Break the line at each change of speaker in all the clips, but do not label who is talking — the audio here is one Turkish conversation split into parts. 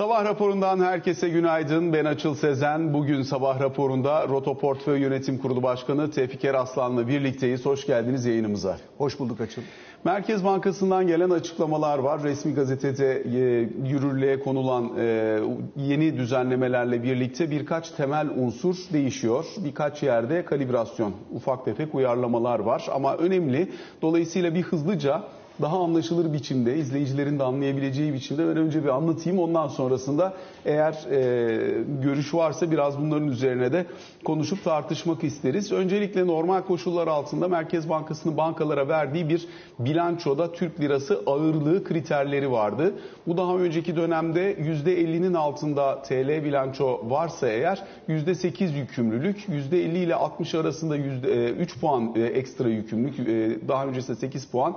Sabah raporundan herkese günaydın. Ben Açıl Sezen. Bugün sabah raporunda Roto Portföy Yönetim Kurulu Başkanı Tevfik Eraslan'la birlikteyiz. Hoş geldiniz yayınımıza.
Hoş bulduk Açıl.
Merkez Bankası'ndan gelen açıklamalar var. Resmi gazetede e, yürürlüğe konulan e, yeni düzenlemelerle birlikte birkaç temel unsur değişiyor. Birkaç yerde kalibrasyon, ufak tefek uyarlamalar var. Ama önemli. Dolayısıyla bir hızlıca daha anlaşılır biçimde, izleyicilerin de anlayabileceği biçimde ben önce bir anlatayım. Ondan sonrasında eğer e, görüş varsa biraz bunların üzerine de konuşup tartışmak isteriz. Öncelikle normal koşullar altında Merkez Bankası'nın bankalara verdiği bir bilançoda Türk lirası ağırlığı kriterleri vardı. Bu daha önceki dönemde %50'nin altında TL bilanço varsa eğer %8 yükümlülük, %50 ile 60 arasında %3 puan ekstra yükümlülük, daha öncesinde 8 puan,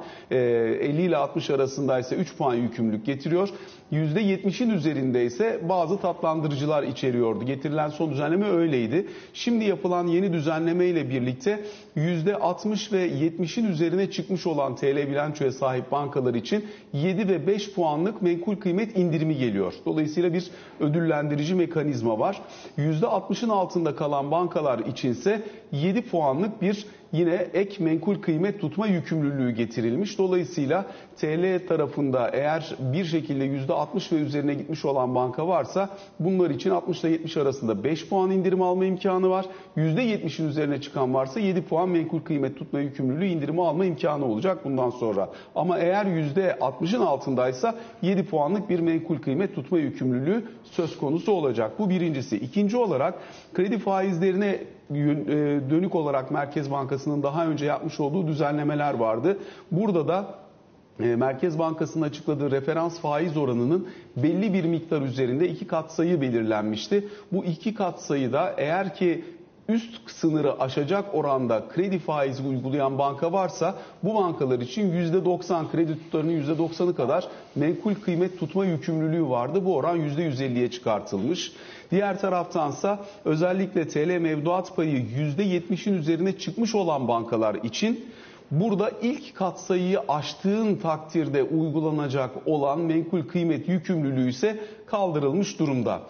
50 ile 60 arasındaysa 3 puan yükümlülük getiriyor. %70'in üzerinde ise bazı tatlandırıcılar içeriyordu. Getirilen son düzenleme öyleydi. Şimdi yapılan yeni düzenleme ile birlikte %60 ve 70'in üzerine çıkmış olan TL bilançoya sahip bankalar için 7 ve 5 puanlık menkul kıymet indirimi geliyor. Dolayısıyla bir ödüllendirici mekanizma var. %60'ın altında kalan bankalar içinse 7 puanlık bir yine ek menkul kıymet tutma yükümlülüğü getirilmiş. Dolayısıyla TL tarafında eğer bir şekilde %60 ve üzerine gitmiş olan banka varsa bunlar için 60 ile 70 arasında 5 puan indirim alma imkanı var. %70'in üzerine çıkan varsa 7 puan menkul kıymet tutma yükümlülüğü indirimi alma imkanı olacak bundan sonra. Ama eğer %60'ın altındaysa 7 puanlık bir menkul kıymet tutma yükümlülüğü söz konusu olacak. Bu birincisi. İkinci olarak kredi faizlerine dönük olarak Merkez Bankası'nın daha önce yapmış olduğu düzenlemeler vardı. Burada da Merkez Bankası'nın açıkladığı referans faiz oranının belli bir miktar üzerinde iki katsayı belirlenmişti. Bu iki katsayıda eğer ki üst sınırı aşacak oranda kredi faizi uygulayan banka varsa bu bankalar için %90 kredi tutarının %90'ı kadar menkul kıymet tutma yükümlülüğü vardı. Bu oran %150'ye çıkartılmış. Diğer taraftansa özellikle TL mevduat payı %70'in üzerine çıkmış olan bankalar için Burada ilk katsayıyı aştığın takdirde uygulanacak olan menkul kıymet yükümlülüğü ise kaldırılmış durumda.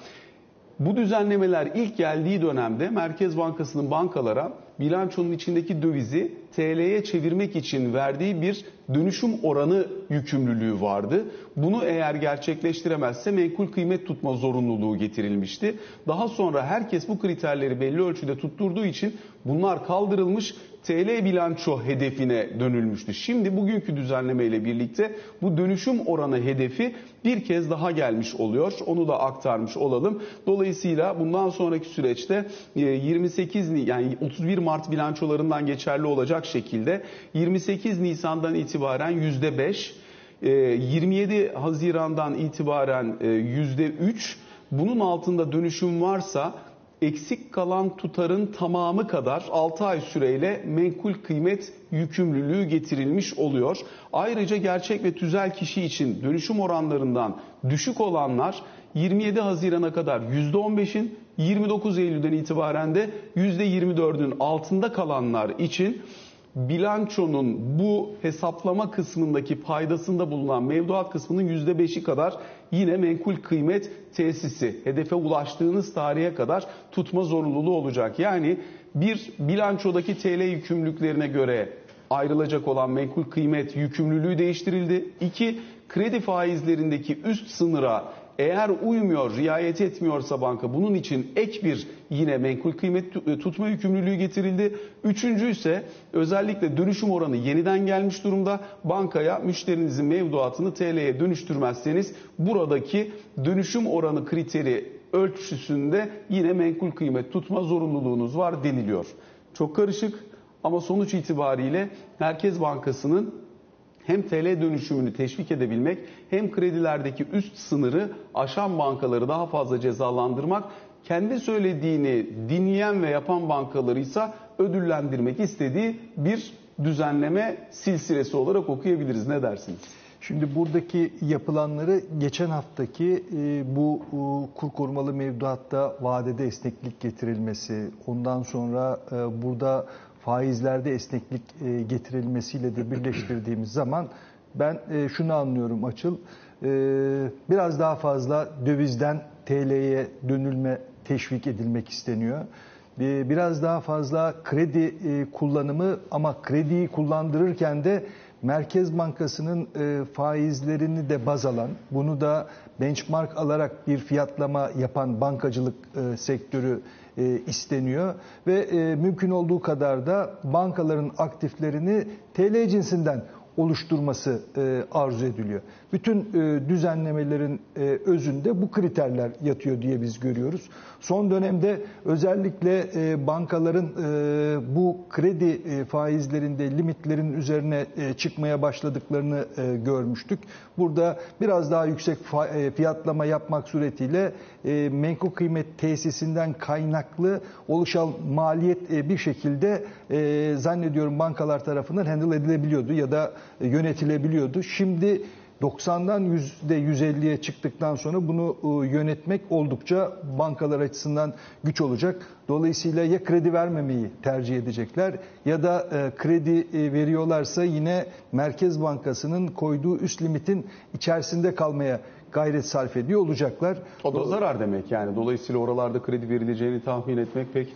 Bu düzenlemeler ilk geldiği dönemde Merkez Bankası'nın bankalara bilançonun içindeki dövizi TL'ye çevirmek için verdiği bir dönüşüm oranı yükümlülüğü vardı. Bunu eğer gerçekleştiremezse menkul kıymet tutma zorunluluğu getirilmişti. Daha sonra herkes bu kriterleri belli ölçüde tutturduğu için bunlar kaldırılmış TL bilanço hedefine dönülmüştü. Şimdi bugünkü düzenleme ile birlikte bu dönüşüm oranı hedefi bir kez daha gelmiş oluyor. Onu da aktarmış olalım. Dolayısıyla bundan sonraki süreçte 28 yani 31 Mart bilançolarından geçerli olacak şekilde 28 Nisan'dan itibaren %5, 27 Haziran'dan itibaren %3, bunun altında dönüşüm varsa eksik kalan tutarın tamamı kadar 6 ay süreyle menkul kıymet yükümlülüğü getirilmiş oluyor. Ayrıca gerçek ve tüzel kişi için dönüşüm oranlarından düşük olanlar 27 Haziran'a kadar %15'in 29 Eylül'den itibaren de %24'ün altında kalanlar için bilançonun bu hesaplama kısmındaki paydasında bulunan mevduat kısmının %5'i kadar yine menkul kıymet tesisi hedefe ulaştığınız tarihe kadar tutma zorunluluğu olacak. Yani bir bilançodaki TL yükümlülüklerine göre ayrılacak olan menkul kıymet yükümlülüğü değiştirildi. İki, kredi faizlerindeki üst sınıra eğer uymuyor, riayet etmiyorsa banka bunun için ek bir yine menkul kıymet tutma yükümlülüğü getirildi. Üçüncü ise özellikle dönüşüm oranı yeniden gelmiş durumda. Bankaya müşterinizin mevduatını TL'ye dönüştürmezseniz buradaki dönüşüm oranı kriteri ölçüsünde yine menkul kıymet tutma zorunluluğunuz var deniliyor. Çok karışık ama sonuç itibariyle Merkez Bankası'nın hem TL dönüşümünü teşvik edebilmek hem kredilerdeki üst sınırı aşan bankaları daha fazla cezalandırmak, kendi söylediğini dinleyen ve yapan bankaları ise ödüllendirmek istediği bir düzenleme silsilesi olarak okuyabiliriz. Ne dersiniz?
Şimdi buradaki yapılanları geçen haftaki e, bu e, kur korumalı mevduatta vadede esneklik getirilmesi, ondan sonra e, burada faizlerde esneklik e, getirilmesiyle de birleştirdiğimiz zaman ben e, şunu anlıyorum Açıl. biraz daha fazla dövizden TL'ye dönülme teşvik edilmek isteniyor. Biraz daha fazla kredi kullanımı ama krediyi kullandırırken de Merkez Bankası'nın faizlerini de baz alan, bunu da benchmark alarak bir fiyatlama yapan bankacılık sektörü isteniyor ve mümkün olduğu kadar da bankaların aktiflerini TL cinsinden oluşturması e, arzu ediliyor. Bütün e, düzenlemelerin e, özünde bu kriterler yatıyor diye biz görüyoruz. Son dönemde özellikle e, bankaların bu kredi faizlerinde limitlerin üzerine çıkmaya başladıklarını görmüştük. Burada biraz daha yüksek fiyatlama yapmak suretiyle menkul kıymet tesisinden kaynaklı oluşan maliyet bir şekilde zannediyorum bankalar tarafından handle edilebiliyordu ya da yönetilebiliyordu. Şimdi 90'dan %150'ye çıktıktan sonra bunu e, yönetmek oldukça bankalar açısından güç olacak. Dolayısıyla ya kredi vermemeyi tercih edecekler ya da e, kredi veriyorlarsa yine Merkez Bankası'nın koyduğu üst limitin içerisinde kalmaya gayret sarf ediyor olacaklar.
O da zarar demek yani. Dolayısıyla oralarda kredi verileceğini tahmin etmek pek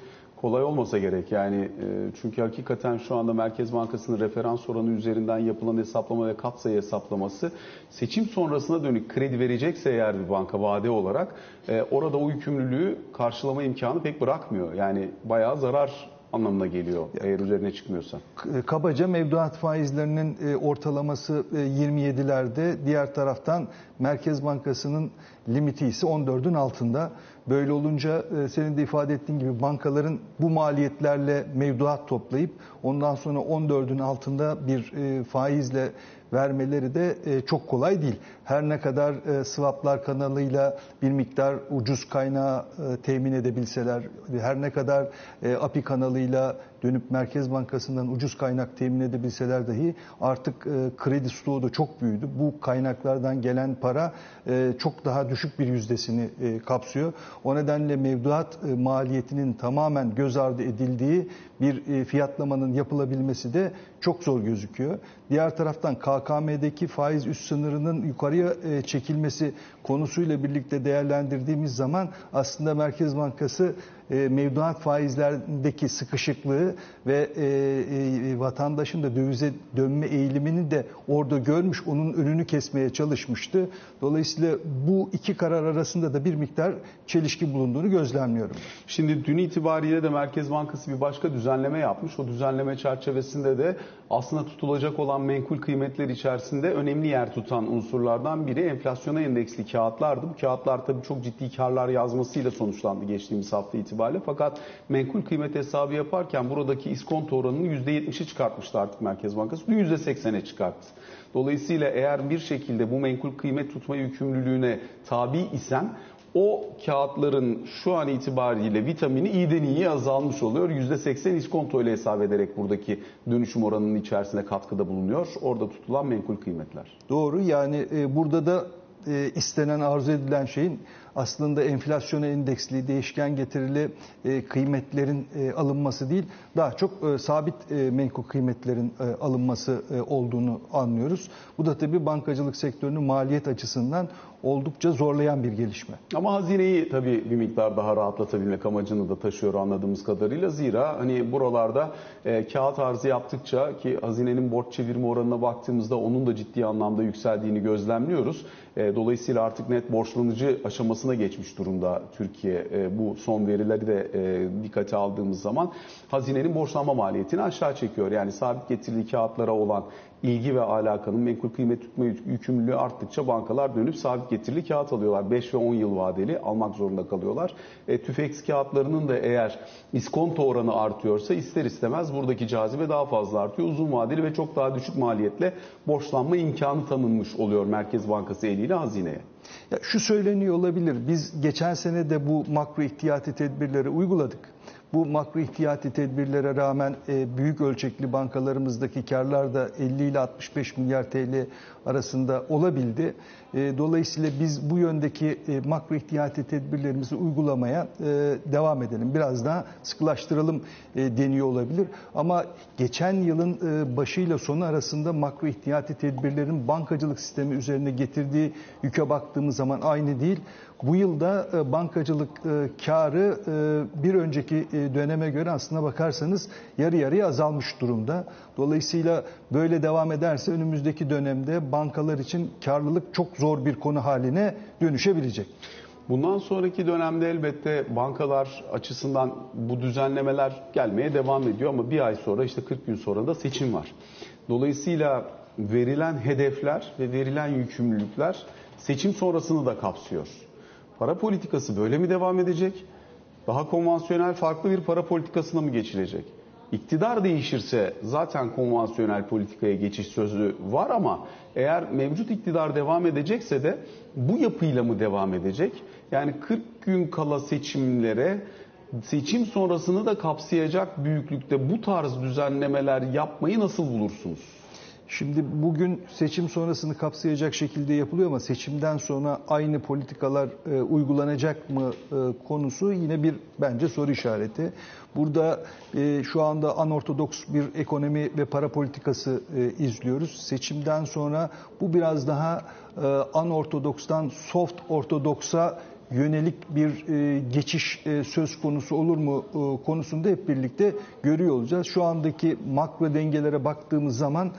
kolay olmasa gerek. Yani e, çünkü hakikaten şu anda Merkez Bankası'nın referans oranı üzerinden yapılan hesaplama ve katsayı hesaplaması seçim sonrasına dönük kredi verecekse eğer bir banka vade olarak e, orada o yükümlülüğü karşılama imkanı pek bırakmıyor. Yani bayağı zarar anlamına geliyor eğer üzerine çıkmıyorsa.
Kabaca mevduat faizlerinin e, ortalaması 27'lerde. Diğer taraftan Merkez Bankası'nın limiti ise 14'ün altında. Böyle olunca e, senin de ifade ettiğin gibi bankaların bu maliyetlerle mevduat toplayıp ondan sonra 14'ün altında bir e, faizle vermeleri de e, çok kolay değil. Her ne kadar swaplar kanalıyla bir miktar ucuz kaynağı temin edebilseler, her ne kadar API kanalıyla dönüp Merkez Bankası'ndan ucuz kaynak temin edebilseler dahi artık kredi stoğu da çok büyüdü. Bu kaynaklardan gelen para çok daha düşük bir yüzdesini kapsıyor. O nedenle mevduat e, maliyetinin tamamen göz ardı edildiği bir e, fiyatlamanın yapılabilmesi de çok zor gözüküyor. Diğer taraftan KKM'deki faiz üst sınırının yukarıya e, çekilmesi konusuyla birlikte değerlendirdiğimiz zaman aslında Merkez Bankası mevduat faizlerindeki sıkışıklığı ve vatandaşın da dövize dönme eğilimini de orada görmüş, onun önünü kesmeye çalışmıştı. Dolayısıyla bu iki karar arasında da bir miktar çelişki bulunduğunu gözlemliyorum.
Şimdi dün itibariyle de Merkez Bankası bir başka düzenleme yapmış. O düzenleme çerçevesinde de aslında tutulacak olan menkul kıymetler içerisinde önemli yer tutan unsurlardan biri enflasyona endeksli kağıtlardı. Bu kağıtlar tabii çok ciddi karlar yazmasıyla sonuçlandı geçtiğimiz hafta itibariyle. Fakat menkul kıymet hesabı yaparken buradaki iskonto oranını %70'i çıkartmıştı artık Merkez Bankası. Bu %80'e çıkarttı. Dolayısıyla eğer bir şekilde bu menkul kıymet tutma yükümlülüğüne tabi isen o kağıtların şu an itibariyle vitamini iyiden iyiye azalmış oluyor. %80 iskonto ile hesap ederek buradaki dönüşüm oranının içerisine katkıda bulunuyor. Orada tutulan menkul kıymetler.
Doğru yani e, burada da e, istenen arzu edilen şeyin aslında enflasyona endeksli, değişken getirili e, kıymetlerin e, alınması değil, daha çok e, sabit menkul kıymetlerin alınması olduğunu anlıyoruz. Bu da tabii bankacılık sektörünü maliyet açısından oldukça zorlayan bir gelişme.
Ama hazineyi tabii bir miktar daha rahatlatabilmek amacını da taşıyor anladığımız kadarıyla. Zira hani buralarda e, kağıt arzı yaptıkça ki hazinenin borç çevirme oranına baktığımızda onun da ciddi anlamda yükseldiğini gözlemliyoruz. E, dolayısıyla artık net borçlanıcı aşamasına geçmiş durumda Türkiye. E, bu son verileri de e, dikkate aldığımız zaman hazinenin borçlanma maliyetini aşağı çekiyor. Yani sabit getirili kağıtlara olan ilgi ve alakanın menkul kıymet tutma yükümlülüğü arttıkça bankalar dönüp sabit getirili kağıt alıyorlar. 5 ve 10 yıl vadeli almak zorunda kalıyorlar. E, tüfeks kağıtlarının da eğer iskonto oranı artıyorsa ister istemez buradaki cazibe daha fazla artıyor. Uzun vadeli ve çok daha düşük maliyetle borçlanma imkanı tanınmış oluyor Merkez Bankası eliyle hazineye.
Ya şu söyleniyor olabilir. Biz geçen sene de bu makro ihtiyati tedbirleri uyguladık. Bu makro ihtiyati tedbirlere rağmen e, büyük ölçekli bankalarımızdaki karlar da 50 ile 65 milyar TL arasında olabildi. E, dolayısıyla biz bu yöndeki e, makro ihtiyati tedbirlerimizi uygulamaya e, devam edelim. Biraz daha sıkılaştıralım deniyor olabilir. Ama geçen yılın başıyla sonu arasında makro ihtiyati tedbirlerin bankacılık sistemi üzerine getirdiği yüke baktığımız zaman aynı değil. Bu yılda bankacılık karı bir önceki döneme göre aslına bakarsanız yarı yarıya azalmış durumda. Dolayısıyla böyle devam ederse önümüzdeki dönemde bankalar için karlılık çok zor bir konu haline dönüşebilecek.
Bundan sonraki dönemde elbette bankalar açısından bu düzenlemeler gelmeye devam ediyor ama bir ay sonra işte 40 gün sonra da seçim var. Dolayısıyla verilen hedefler ve verilen yükümlülükler seçim sonrasını da kapsıyor. Para politikası böyle mi devam edecek? Daha konvansiyonel farklı bir para politikasına mı geçilecek? İktidar değişirse zaten konvansiyonel politikaya geçiş sözü var ama eğer mevcut iktidar devam edecekse de bu yapıyla mı devam edecek? Yani 40 gün kala seçimlere seçim sonrasını da kapsayacak büyüklükte bu tarz düzenlemeler yapmayı nasıl bulursunuz?
Şimdi bugün seçim sonrasını kapsayacak şekilde yapılıyor ama seçimden sonra aynı politikalar e, uygulanacak mı e, konusu yine bir bence soru işareti. Burada e, şu anda anortodoks bir ekonomi ve para politikası e, izliyoruz. Seçimden sonra bu biraz daha e, anortodokstan soft ortodoksa yönelik bir e, geçiş e, söz konusu olur mu e, konusunda hep birlikte görüyor olacağız. Şu andaki makro dengelere baktığımız zaman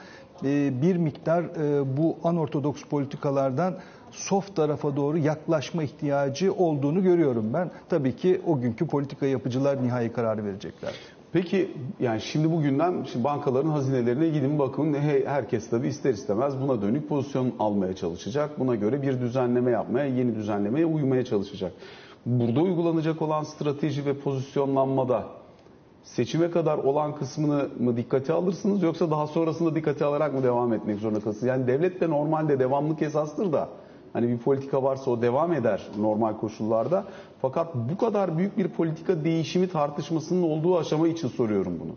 bir miktar e, bu anortodoks politikalardan soft tarafa doğru yaklaşma ihtiyacı olduğunu görüyorum ben. Tabii ki o günkü politika yapıcılar nihai kararı verecekler.
Peki yani şimdi bugünden şimdi bankaların hazinelerine gidin bakın herkes tabii ister istemez buna dönük pozisyon almaya çalışacak. Buna göre bir düzenleme yapmaya, yeni düzenlemeye uymaya çalışacak. Burada uygulanacak olan strateji ve pozisyonlanmada seçime kadar olan kısmını mı dikkate alırsınız yoksa daha sonrasında dikkate alarak mı devam etmek zorunda kalırsınız? Yani devlet de normalde devamlık esastır da hani bir politika varsa o devam eder normal koşullarda. Fakat bu kadar büyük bir politika değişimi tartışmasının olduğu aşama için soruyorum bunu.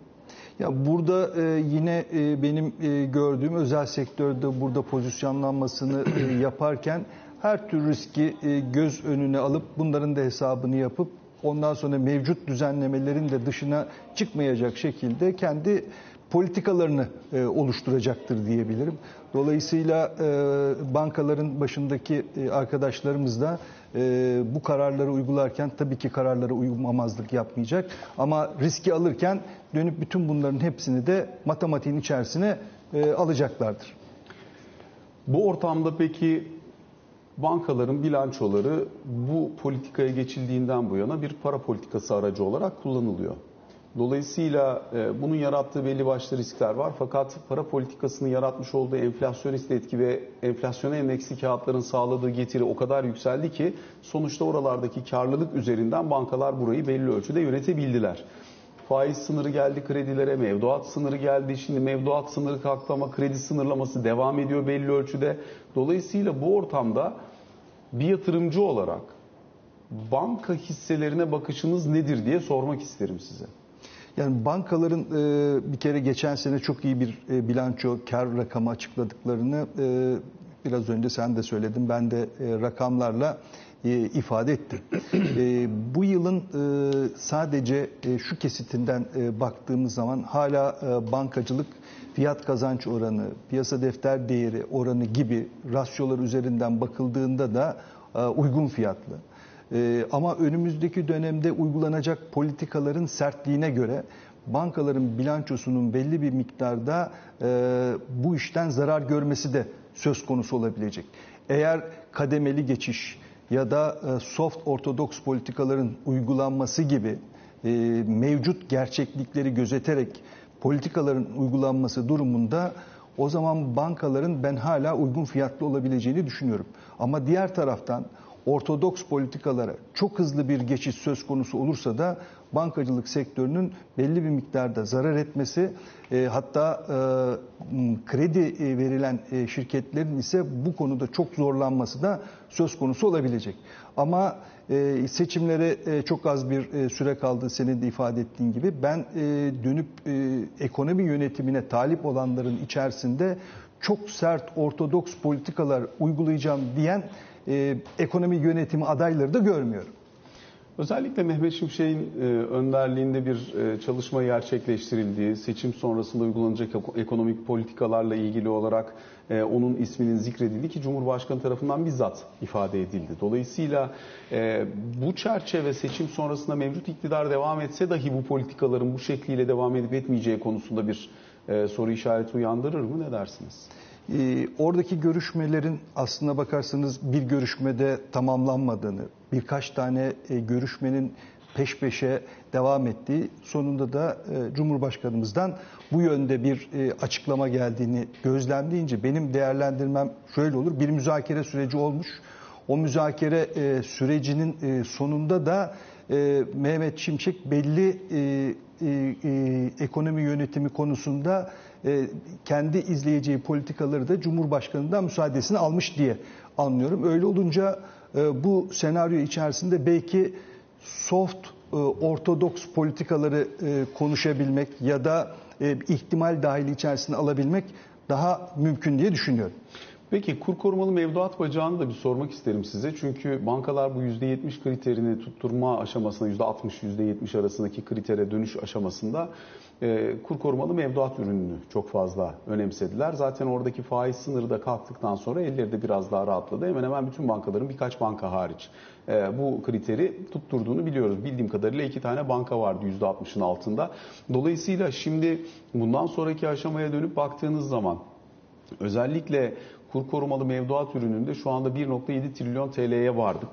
Ya burada e, yine e, benim e, gördüğüm özel sektörde burada pozisyonlanmasını yaparken her tür riski göz önüne alıp bunların da hesabını yapıp ondan sonra mevcut düzenlemelerin de dışına çıkmayacak şekilde kendi politikalarını e, oluşturacaktır diyebilirim. Dolayısıyla e, bankaların başındaki e, arkadaşlarımız da e, bu kararları uygularken tabii ki kararlara uymamazlık yapmayacak. Ama riski alırken dönüp bütün bunların hepsini de matematiğin içerisine e, alacaklardır.
Bu ortamda peki bankaların bilançoları bu politikaya geçildiğinden bu yana bir para politikası aracı olarak kullanılıyor. Dolayısıyla e, bunun yarattığı belli başlı riskler var. Fakat para politikasının yaratmış olduğu enflasyonist etki ve enflasyona endeksli kağıtların sağladığı getiri o kadar yükseldi ki sonuçta oralardaki karlılık üzerinden bankalar burayı belli ölçüde yönetebildiler. Faiz sınırı geldi kredilere, mevduat sınırı geldi. Şimdi mevduat sınırı kalktı ama kredi sınırlaması devam ediyor belli ölçüde. Dolayısıyla bu ortamda bir yatırımcı olarak banka hisselerine bakışınız nedir diye sormak isterim size.
Yani bankaların e, bir kere geçen sene çok iyi bir e, bilanço kar rakamı açıkladıklarını e, biraz önce sen de söyledin. Ben de rakamlarla ifade ettim. bu yılın sadece şu kesitinden baktığımız zaman hala bankacılık fiyat kazanç oranı, piyasa defter değeri oranı gibi rasyolar üzerinden bakıldığında da uygun fiyatlı. Ee, ama önümüzdeki dönemde uygulanacak politikaların sertliğine göre bankaların bilançosunun belli bir miktarda e, bu işten zarar görmesi de söz konusu olabilecek. Eğer kademeli geçiş ya da e, soft ortodoks politikaların uygulanması gibi e, mevcut gerçeklikleri gözeterek politikaların uygulanması durumunda o zaman bankaların ben hala uygun fiyatlı olabileceğini düşünüyorum. Ama diğer taraftan ortodoks politikalara çok hızlı bir geçiş söz konusu olursa da bankacılık sektörünün belli bir miktarda zarar etmesi e, hatta e, kredi e, verilen e, şirketlerin ise bu konuda çok zorlanması da söz konusu olabilecek. Ama e, seçimlere e, çok az bir e, süre kaldı senin de ifade ettiğin gibi. Ben e, dönüp e, ekonomi yönetimine talip olanların içerisinde çok sert ortodoks politikalar uygulayacağım diyen e, ekonomi yönetimi adayları da görmüyorum.
Özellikle Mehmet Şimşek'in e, önderliğinde bir e, çalışma gerçekleştirildiği, seçim sonrasında uygulanacak ekonomik politikalarla ilgili olarak e, onun isminin zikredildiği ki Cumhurbaşkanı tarafından bizzat ifade edildi. Dolayısıyla bu çerçeve seçim sonrasında mevcut iktidar devam etse dahi bu politikaların bu şekliyle devam edip etmeyeceği konusunda bir soru işareti uyandırır mı? Ne dersiniz?
Oradaki görüşmelerin aslına bakarsanız bir görüşmede tamamlanmadığını, birkaç tane e, görüşmenin peş peşe devam ettiği, sonunda da e, Cumhurbaşkanımızdan bu yönde bir e, açıklama geldiğini gözlemleyince benim değerlendirmem şöyle olur. Bir müzakere süreci olmuş. O müzakere sürecinin sonunda da Mehmet Şimşek belli ekonomi yönetimi konusunda kendi izleyeceği politikaları da Cumhurbaşkanı'ndan müsaadesini almış diye anlıyorum. Öyle olunca bu senaryo içerisinde belki soft e, ortodoks politikaları e, konuşabilmek ya da e, ihtimal dahili içerisine alabilmek daha mümkün diye düşünüyorum.
Peki kur korumalı mevduat bacağını da bir sormak isterim size. Çünkü bankalar bu %70 kriterini tutturma aşamasında %60-%70 arasındaki kritere dönüş aşamasında e, kur korumalı mevduat ürününü çok fazla önemsediler. Zaten oradaki faiz sınırı da kalktıktan sonra elleri de biraz daha rahatladı. Hemen hemen bütün bankaların birkaç banka hariç e, bu kriteri tutturduğunu biliyoruz. Bildiğim kadarıyla iki tane banka vardı %60'ın altında. Dolayısıyla şimdi bundan sonraki aşamaya dönüp baktığınız zaman özellikle kur korumalı mevduat ürününde şu anda 1.7 trilyon TL'ye vardık.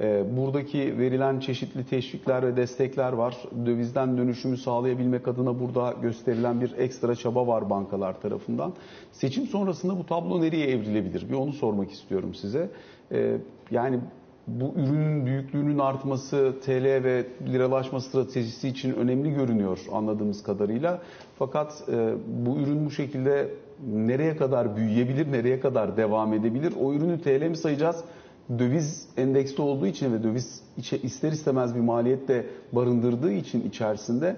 Ee, buradaki verilen çeşitli teşvikler ve destekler var. Dövizden dönüşümü sağlayabilmek adına burada gösterilen bir ekstra çaba var bankalar tarafından. Seçim sonrasında bu tablo nereye evrilebilir? Bir onu sormak istiyorum size. Ee, yani bu ürünün büyüklüğünün artması TL ve liralaşma stratejisi için önemli görünüyor anladığımız kadarıyla. Fakat e, bu ürün bu şekilde nereye kadar büyüyebilir, nereye kadar devam edebilir? O ürünü TL mi sayacağız? Döviz endeksli olduğu için ve döviz ister istemez bir maliyet de barındırdığı için içerisinde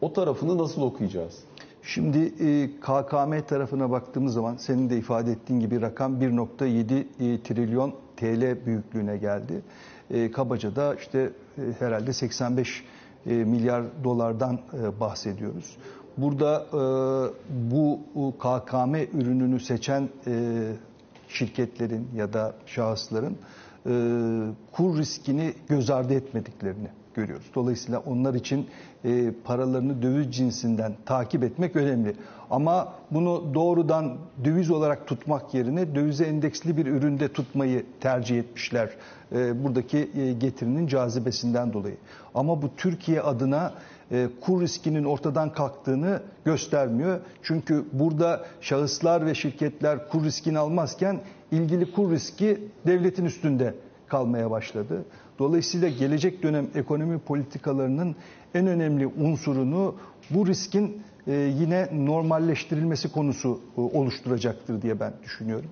o tarafını nasıl okuyacağız?
Şimdi e, KKM tarafına baktığımız zaman senin de ifade ettiğin gibi rakam 1.7 e, trilyon TL büyüklüğüne geldi. E, kabaca da işte herhalde 85 milyar dolardan bahsediyoruz. Burada bu KKM ürününü seçen şirketlerin ya da şahısların kur riskini göz ardı etmediklerini görüyoruz. Dolayısıyla onlar için e, paralarını döviz cinsinden takip etmek önemli. Ama bunu doğrudan döviz olarak tutmak yerine dövize endeksli bir üründe tutmayı tercih etmişler. E, buradaki e, getirinin cazibesinden dolayı. Ama bu Türkiye adına e, kur riskinin ortadan kalktığını göstermiyor. Çünkü burada şahıslar ve şirketler kur riskini almazken ilgili kur riski devletin üstünde kalmaya başladı. Dolayısıyla gelecek dönem ekonomi politikalarının en önemli unsurunu bu riskin e, yine normalleştirilmesi konusu e, oluşturacaktır diye ben düşünüyorum.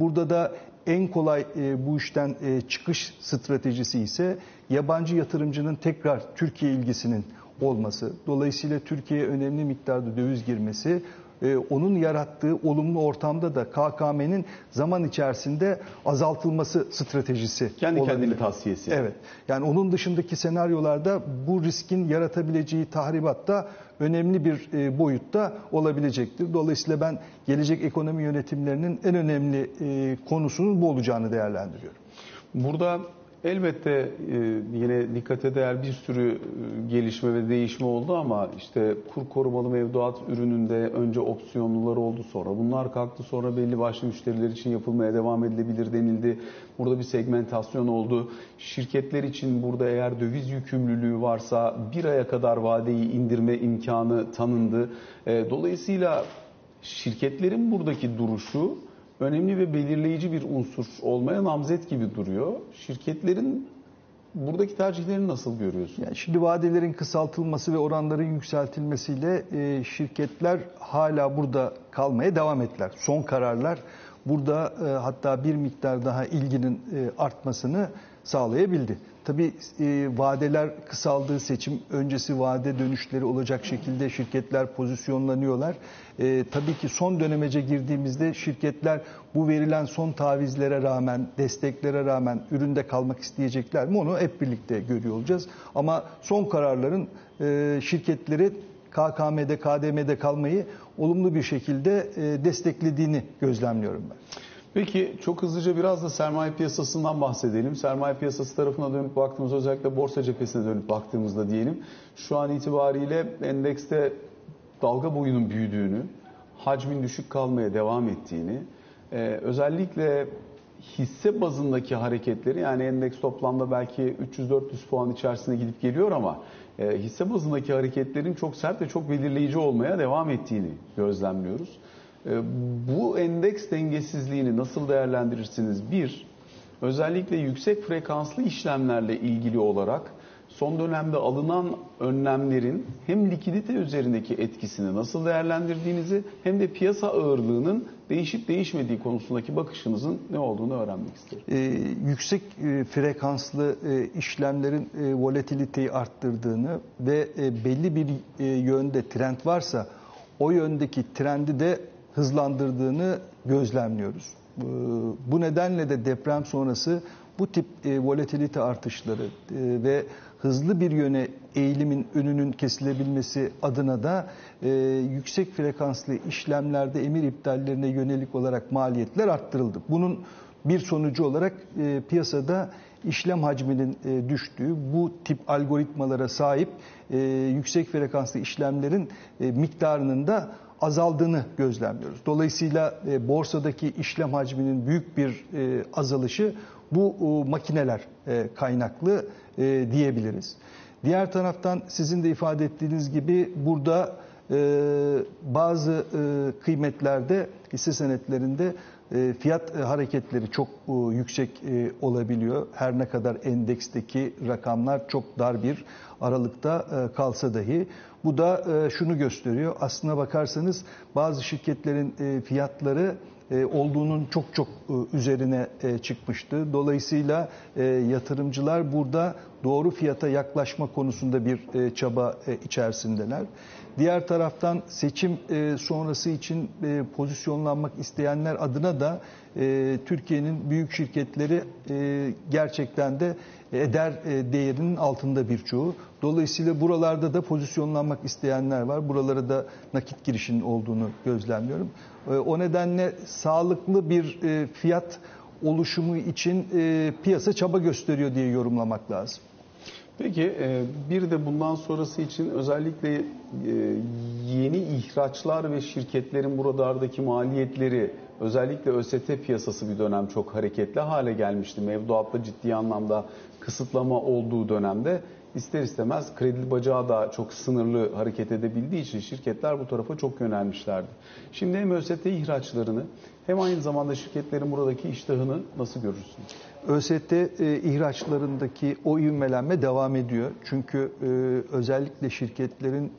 Burada da en kolay bu işten çıkış stratejisi ise yabancı yatırımcının tekrar Türkiye ilgisinin olması. Dolayısıyla Türkiye'ye önemli miktarda döviz girmesi e, onun yarattığı olumlu ortamda da KKM'nin zaman içerisinde azaltılması stratejisi
Kendi
olabilir.
kendini tavsiyesi.
Evet. Yani onun dışındaki senaryolarda bu riskin yaratabileceği tahribatta önemli bir e, boyutta olabilecektir. Dolayısıyla ben gelecek ekonomi yönetimlerinin en önemli e, konusunun bu olacağını değerlendiriyorum.
Burada Elbette e, yine dikkate değer bir sürü e, gelişme ve değişme oldu ama işte kur korumalı mevduat ürününde önce opsiyonlular oldu sonra bunlar kalktı sonra belli başlı müşteriler için yapılmaya devam edilebilir denildi. Burada bir segmentasyon oldu. Şirketler için burada eğer döviz yükümlülüğü varsa bir aya kadar vadeyi indirme imkanı tanındı. E, dolayısıyla şirketlerin buradaki duruşu önemli ve belirleyici bir unsur olmaya namzet gibi duruyor. Şirketlerin buradaki tercihlerini nasıl görüyorsun?
Yani şimdi vadelerin kısaltılması ve oranların yükseltilmesiyle e, şirketler hala burada kalmaya devam ettiler. Son kararlar burada e, hatta bir miktar daha ilginin e, artmasını sağlayabildi. Tabii e, vadeler kısaldığı seçim öncesi vade dönüşleri olacak şekilde şirketler pozisyonlanıyorlar. E, tabii ki son dönemece girdiğimizde şirketler bu verilen son tavizlere rağmen, desteklere rağmen üründe kalmak isteyecekler mi onu hep birlikte görüyor olacağız. Ama son kararların e, şirketleri KKM'de, KDM'de kalmayı olumlu bir şekilde e, desteklediğini gözlemliyorum ben.
Peki çok hızlıca biraz da sermaye piyasasından bahsedelim. Sermaye piyasası tarafına dönüp baktığımızda özellikle borsa cephesine dönüp baktığımızda diyelim. Şu an itibariyle endekste dalga boyunun büyüdüğünü, hacmin düşük kalmaya devam ettiğini, e, özellikle hisse bazındaki hareketleri yani endeks toplamda belki 300-400 puan içerisine gidip geliyor ama e, hisse bazındaki hareketlerin çok sert ve çok belirleyici olmaya devam ettiğini gözlemliyoruz. E, bu endeks dengesizliğini nasıl değerlendirirsiniz? Bir, özellikle yüksek frekanslı işlemlerle ilgili olarak son dönemde alınan önlemlerin hem likidite üzerindeki etkisini nasıl değerlendirdiğinizi hem de piyasa ağırlığının değişip değişmediği konusundaki bakışınızın ne olduğunu öğrenmek isterim.
Ee, yüksek e, frekanslı e, işlemlerin e, volatiliteyi arttırdığını ve e, belli bir e, yönde trend varsa o yöndeki trendi de hızlandırdığını gözlemliyoruz. Bu nedenle de deprem sonrası bu tip e, volatilite artışları e, ve hızlı bir yöne eğilimin önünün kesilebilmesi adına da e, yüksek frekanslı işlemlerde emir iptallerine yönelik olarak maliyetler arttırıldı. Bunun bir sonucu olarak piyasada işlem hacminin düştüğü, bu tip algoritmalara sahip yüksek frekanslı işlemlerin miktarının da azaldığını gözlemliyoruz. Dolayısıyla e, borsadaki işlem hacminin büyük bir e, azalışı bu e, makineler e, kaynaklı e, diyebiliriz. Diğer taraftan sizin de ifade ettiğiniz gibi burada e, bazı e, kıymetlerde hisse senetlerinde fiyat e, hareketleri çok e, yüksek e, olabiliyor. Her ne kadar endeksteki rakamlar çok dar bir aralıkta e, kalsa dahi. Bu da e, şunu gösteriyor. Aslına bakarsanız bazı şirketlerin e, fiyatları e, olduğunun çok çok e, üzerine e, çıkmıştı. Dolayısıyla e, yatırımcılar burada doğru fiyata yaklaşma konusunda bir e, çaba e, içerisindeler. Diğer taraftan seçim e, sonrası için e, pozisyonlanmak isteyenler adına da e, Türkiye'nin büyük şirketleri e, gerçekten de eder e, değerinin altında birçoğu. Dolayısıyla buralarda da pozisyonlanmak isteyenler var. Buralara da nakit girişinin olduğunu gözlemliyorum. E, o nedenle sağlıklı bir e, fiyat oluşumu için piyasa çaba gösteriyor diye yorumlamak lazım.
Peki bir de bundan sonrası için özellikle yeni ihraçlar ve şirketlerin buralardaki maliyetleri özellikle ÖST piyasası bir dönem çok hareketli hale gelmişti. Mevduatta ciddi anlamda kısıtlama olduğu dönemde ister istemez kredi bacağı da çok sınırlı hareket edebildiği için şirketler bu tarafa çok yönelmişlerdi. Şimdi hem ÖST ihraçlarını hem aynı zamanda şirketlerin buradaki iştahını nasıl görürsünüz?
ÖST e, ihraçlarındaki o ivmelenme devam ediyor. Çünkü e, özellikle şirketlerin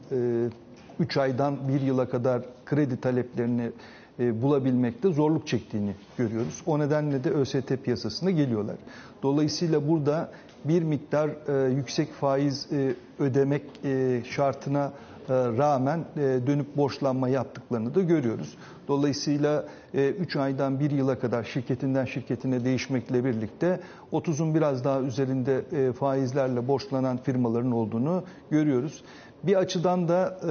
3 aydan 1 yıla kadar kredi taleplerini e, bulabilmekte zorluk çektiğini görüyoruz. O nedenle de ÖST piyasasına geliyorlar. Dolayısıyla burada bir miktar e, yüksek faiz e, ödemek e, şartına e, rağmen e, dönüp borçlanma yaptıklarını da görüyoruz. Dolayısıyla 3 aydan 1 yıla kadar şirketinden şirketine değişmekle birlikte 30'un biraz daha üzerinde e, faizlerle borçlanan firmaların olduğunu görüyoruz. Bir açıdan da e,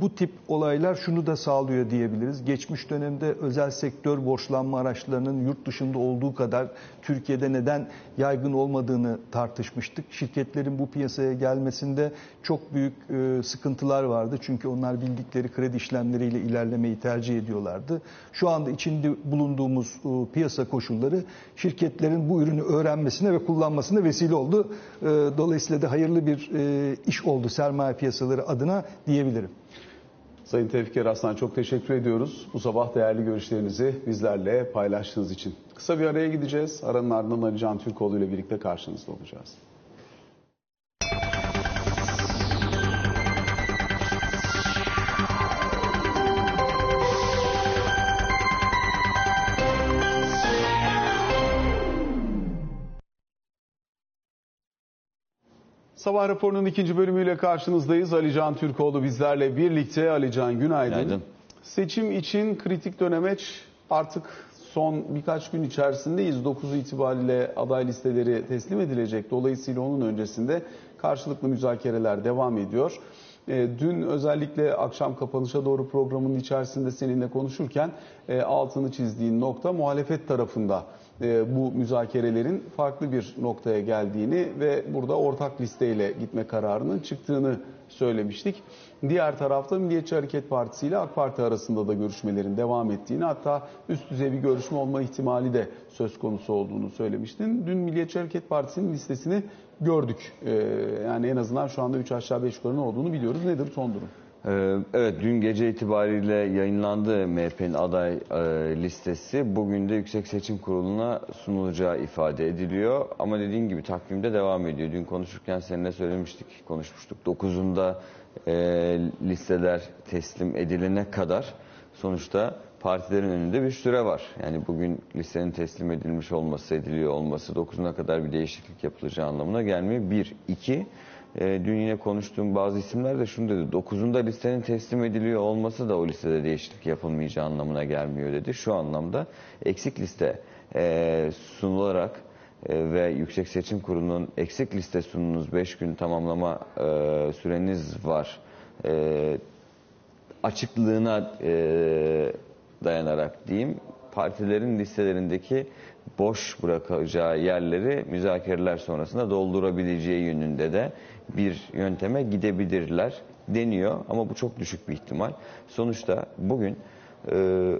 bu tip olaylar şunu da sağlıyor diyebiliriz. Geçmiş dönemde özel sektör borçlanma araçlarının yurt dışında olduğu kadar Türkiye'de neden yaygın olmadığını tartışmıştık. Şirketlerin bu piyasaya gelmesinde çok büyük e, sıkıntılar vardı. Çünkü onlar bildikleri kredi işlemleriyle ilerlemeyi tercih ediyorlardı. Şu anda içinde bulunduğumuz e, piyasa koşulları şirketlerin bu ürünü öğrenmesine ve kullanmasına vesile oldu. E, dolayısıyla da hayırlı bir e, iş oldu sermaye piyasaları adına diyebilirim.
Sayın Tevfik Eraslan çok teşekkür ediyoruz. Bu sabah değerli görüşlerinizi bizlerle paylaştığınız için. Kısa bir araya gideceğiz. Aranın ardından Ali Can Türkoğlu ile birlikte karşınızda olacağız. Sabah raporunun ikinci bölümüyle karşınızdayız. Alican Türkoğlu bizlerle birlikte. Alican günaydın.
Günaydın.
Seçim için kritik dönemeç artık son birkaç gün içerisindeyiz. 9 itibariyle aday listeleri teslim edilecek. Dolayısıyla onun öncesinde karşılıklı müzakereler devam ediyor. E, Dün özellikle akşam kapanışa doğru programın içerisinde seninle konuşurken e, altını çizdiğin nokta muhalefet tarafında e, bu müzakerelerin farklı bir noktaya geldiğini ve burada ortak listeyle gitme kararının çıktığını söylemiştik. Diğer tarafta Milliyetçi Hareket Partisi ile AK Parti arasında da görüşmelerin devam ettiğini hatta üst düzey bir görüşme olma ihtimali de söz konusu olduğunu söylemiştin. Dün Milliyetçi Hareket Partisi'nin listesini gördük. Ee, yani en azından şu anda 3 aşağı 5 yukarı ne olduğunu biliyoruz. Nedir son durum?
Ee, Evet dün gece itibariyle yayınlandı MHP'nin aday e, listesi. Bugün de Yüksek Seçim Kurulu'na sunulacağı ifade ediliyor. Ama dediğim gibi takvimde devam ediyor. Dün konuşurken seninle söylemiştik, konuşmuştuk. 9'unda e, listeler teslim edilene kadar sonuçta partilerin önünde bir süre var. Yani bugün listenin teslim edilmiş olması, ediliyor olması 9'una kadar bir değişiklik yapılacağı anlamına gelmiyor. Bir, iki, e, dün yine konuştuğum bazı isimler de şunu dedi. 9'unda listenin teslim ediliyor olması da o listede değişiklik yapılmayacağı anlamına gelmiyor dedi. Şu anlamda eksik liste e, sunularak e, ve Yüksek Seçim Kurulu'nun eksik liste sununuz 5 gün tamamlama e, süreniz var. E, açıklığına e, dayanarak diyeyim partilerin listelerindeki boş bırakacağı yerleri müzakereler sonrasında doldurabileceği yönünde de bir yönteme gidebilirler deniyor ama bu çok düşük bir ihtimal. Sonuçta bugün e,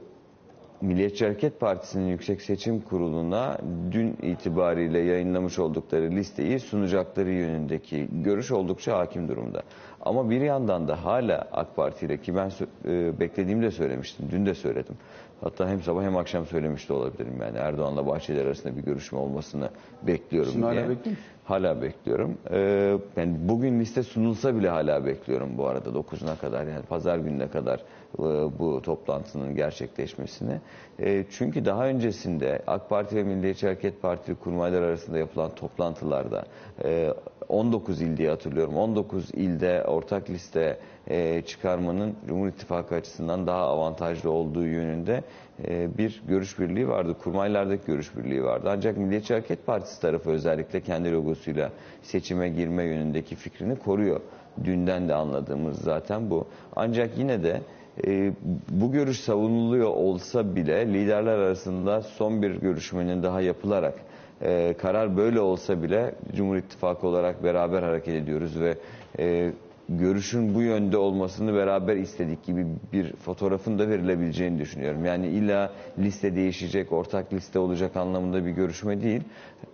Milliyetçi Hareket Partisi'nin Yüksek Seçim Kurulu'na dün itibariyle yayınlamış oldukları listeyi sunacakları yönündeki görüş oldukça hakim durumda. Ama bir yandan da hala AK Parti ile ki ben e, beklediğimde söylemiştim, dün de söyledim. Hatta hem sabah hem akşam söylemiş de olabilirim yani Erdoğan'la Bahçeli arasında bir görüşme olmasını bekliyorum
Şimdi hala
diye.
bekliyor musun?
Hala bekliyorum. Ee, yani bugün liste sunulsa bile hala bekliyorum bu arada 9'una kadar yani pazar gününe kadar e, bu toplantının gerçekleşmesini. E, çünkü daha öncesinde AK Parti ve Milliyetçi Hareket Partili kurmaylar arasında yapılan toplantılarda e, 19 il diye hatırlıyorum. 19 ilde ortak liste e, çıkarmanın Cumhur İttifakı açısından daha avantajlı olduğu yönünde e, bir görüş birliği vardı. Kurmaylardaki görüş birliği vardı. Ancak Milliyetçi Hareket Partisi tarafı özellikle kendi logosuyla seçime girme yönündeki fikrini koruyor. Dünden de anladığımız zaten bu. Ancak yine de e, bu görüş savunuluyor olsa bile liderler arasında son bir görüşmenin daha yapılarak e, karar böyle olsa bile Cumhur İttifakı olarak beraber hareket ediyoruz ve e, görüşün bu yönde olmasını beraber istedik gibi bir fotoğrafın da verilebileceğini düşünüyorum. Yani illa liste değişecek, ortak liste olacak anlamında bir görüşme değil.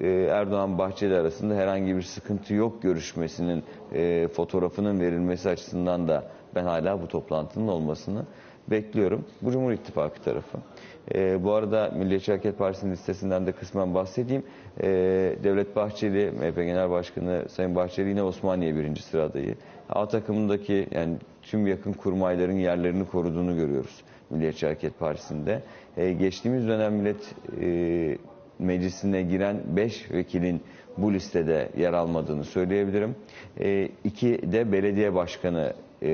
Ee, Erdoğan Bahçeli arasında herhangi bir sıkıntı yok görüşmesinin e, fotoğrafının verilmesi açısından da ben hala bu toplantının olmasını bekliyorum. Bu Cumhur İttifakı tarafı. Ee, bu arada Milliyetçi Hareket Partisi'nin listesinden de kısmen bahsedeyim. Ee, Devlet Bahçeli, MHP Genel Başkanı Sayın Bahçeli yine Osmaniye birinci sıra adayı. A takımındaki yani tüm yakın kurmayların yerlerini koruduğunu görüyoruz Milliyetçi Hareket Partisi'nde. Ee, geçtiğimiz dönem Millet e, Meclisi'ne giren 5 vekilin bu listede yer almadığını söyleyebilirim. E, iki de belediye başkanı e,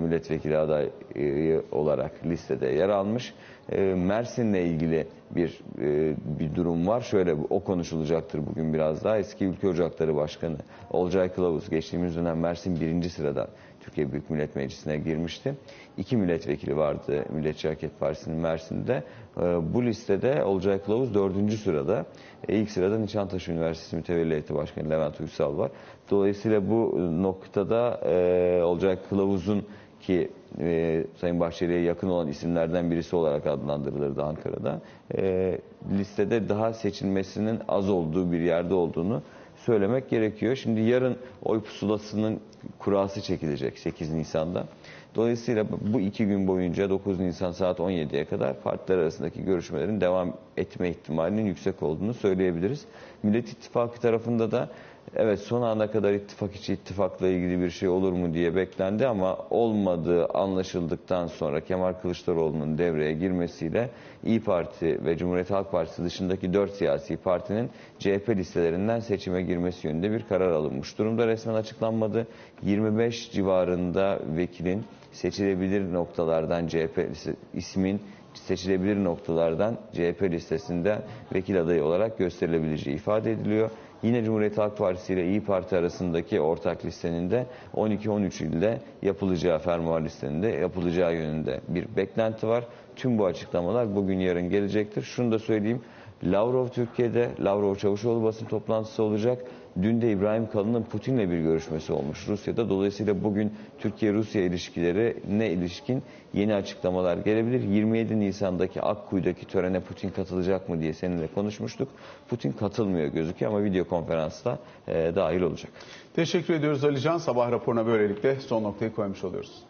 milletvekili adayı olarak listede yer almış. E, Mersin'le ilgili bir e, bir durum var. Şöyle o konuşulacaktır bugün biraz daha. Eski Ülke Ocakları Başkanı Olcay Kılavuz geçtiğimiz dönem Mersin birinci sıradan Türkiye Büyük Millet Meclisi'ne girmişti. İki milletvekili vardı Milliyetçi Hareket Partisi'nin Mersin'de. E, bu listede Olcay Kılavuz dördüncü sırada. E, ilk sırada Nişantaşı Üniversitesi Mütevelli Heyeti Başkanı Levent Uysal var. Dolayısıyla bu noktada e, Olcay Kılavuz'un ki e, Sayın Bahçeli'ye yakın olan isimlerden birisi olarak adlandırılırdı Ankara'da. E, listede daha seçilmesinin az olduğu bir yerde olduğunu söylemek gerekiyor. Şimdi yarın oy pusulasının kurası çekilecek 8 Nisan'da. Dolayısıyla bu iki gün boyunca 9 Nisan saat 17'ye kadar partiler arasındaki görüşmelerin devam etme ihtimalinin yüksek olduğunu söyleyebiliriz. Millet İttifakı tarafında da evet son ana kadar ittifak içi ittifakla ilgili bir şey olur mu diye beklendi ama olmadığı anlaşıldıktan sonra Kemal Kılıçdaroğlu'nun devreye girmesiyle İyi Parti ve Cumhuriyet Halk Partisi dışındaki 4 siyasi partinin CHP listelerinden seçime girmesi yönünde bir karar alınmış durumda. Resmen açıklanmadı. 25 civarında vekilin seçilebilir noktalardan CHP ismin seçilebilir noktalardan CHP listesinde vekil adayı olarak gösterilebileceği ifade ediliyor. Yine Cumhuriyet Halk Partisi ile İyi Parti arasındaki ortak listenin de 12-13 ilde yapılacağı fermuar listenin de yapılacağı yönünde bir beklenti var. Tüm bu açıklamalar bugün yarın gelecektir. Şunu da söyleyeyim. Lavrov Türkiye'de, Lavrov Çavuşoğlu basın toplantısı olacak. Dün de İbrahim Kalın'ın Putin'le bir görüşmesi olmuş Rusya'da. Dolayısıyla bugün Türkiye-Rusya ilişkileri ne ilişkin yeni açıklamalar gelebilir. 27 Nisan'daki Akkuyu'daki törene Putin katılacak mı diye seninle konuşmuştuk. Putin katılmıyor gözüküyor ama video konferansla e, dahil olacak.
Teşekkür ediyoruz Alican. Sabah raporuna böylelikle son noktayı koymuş oluyoruz.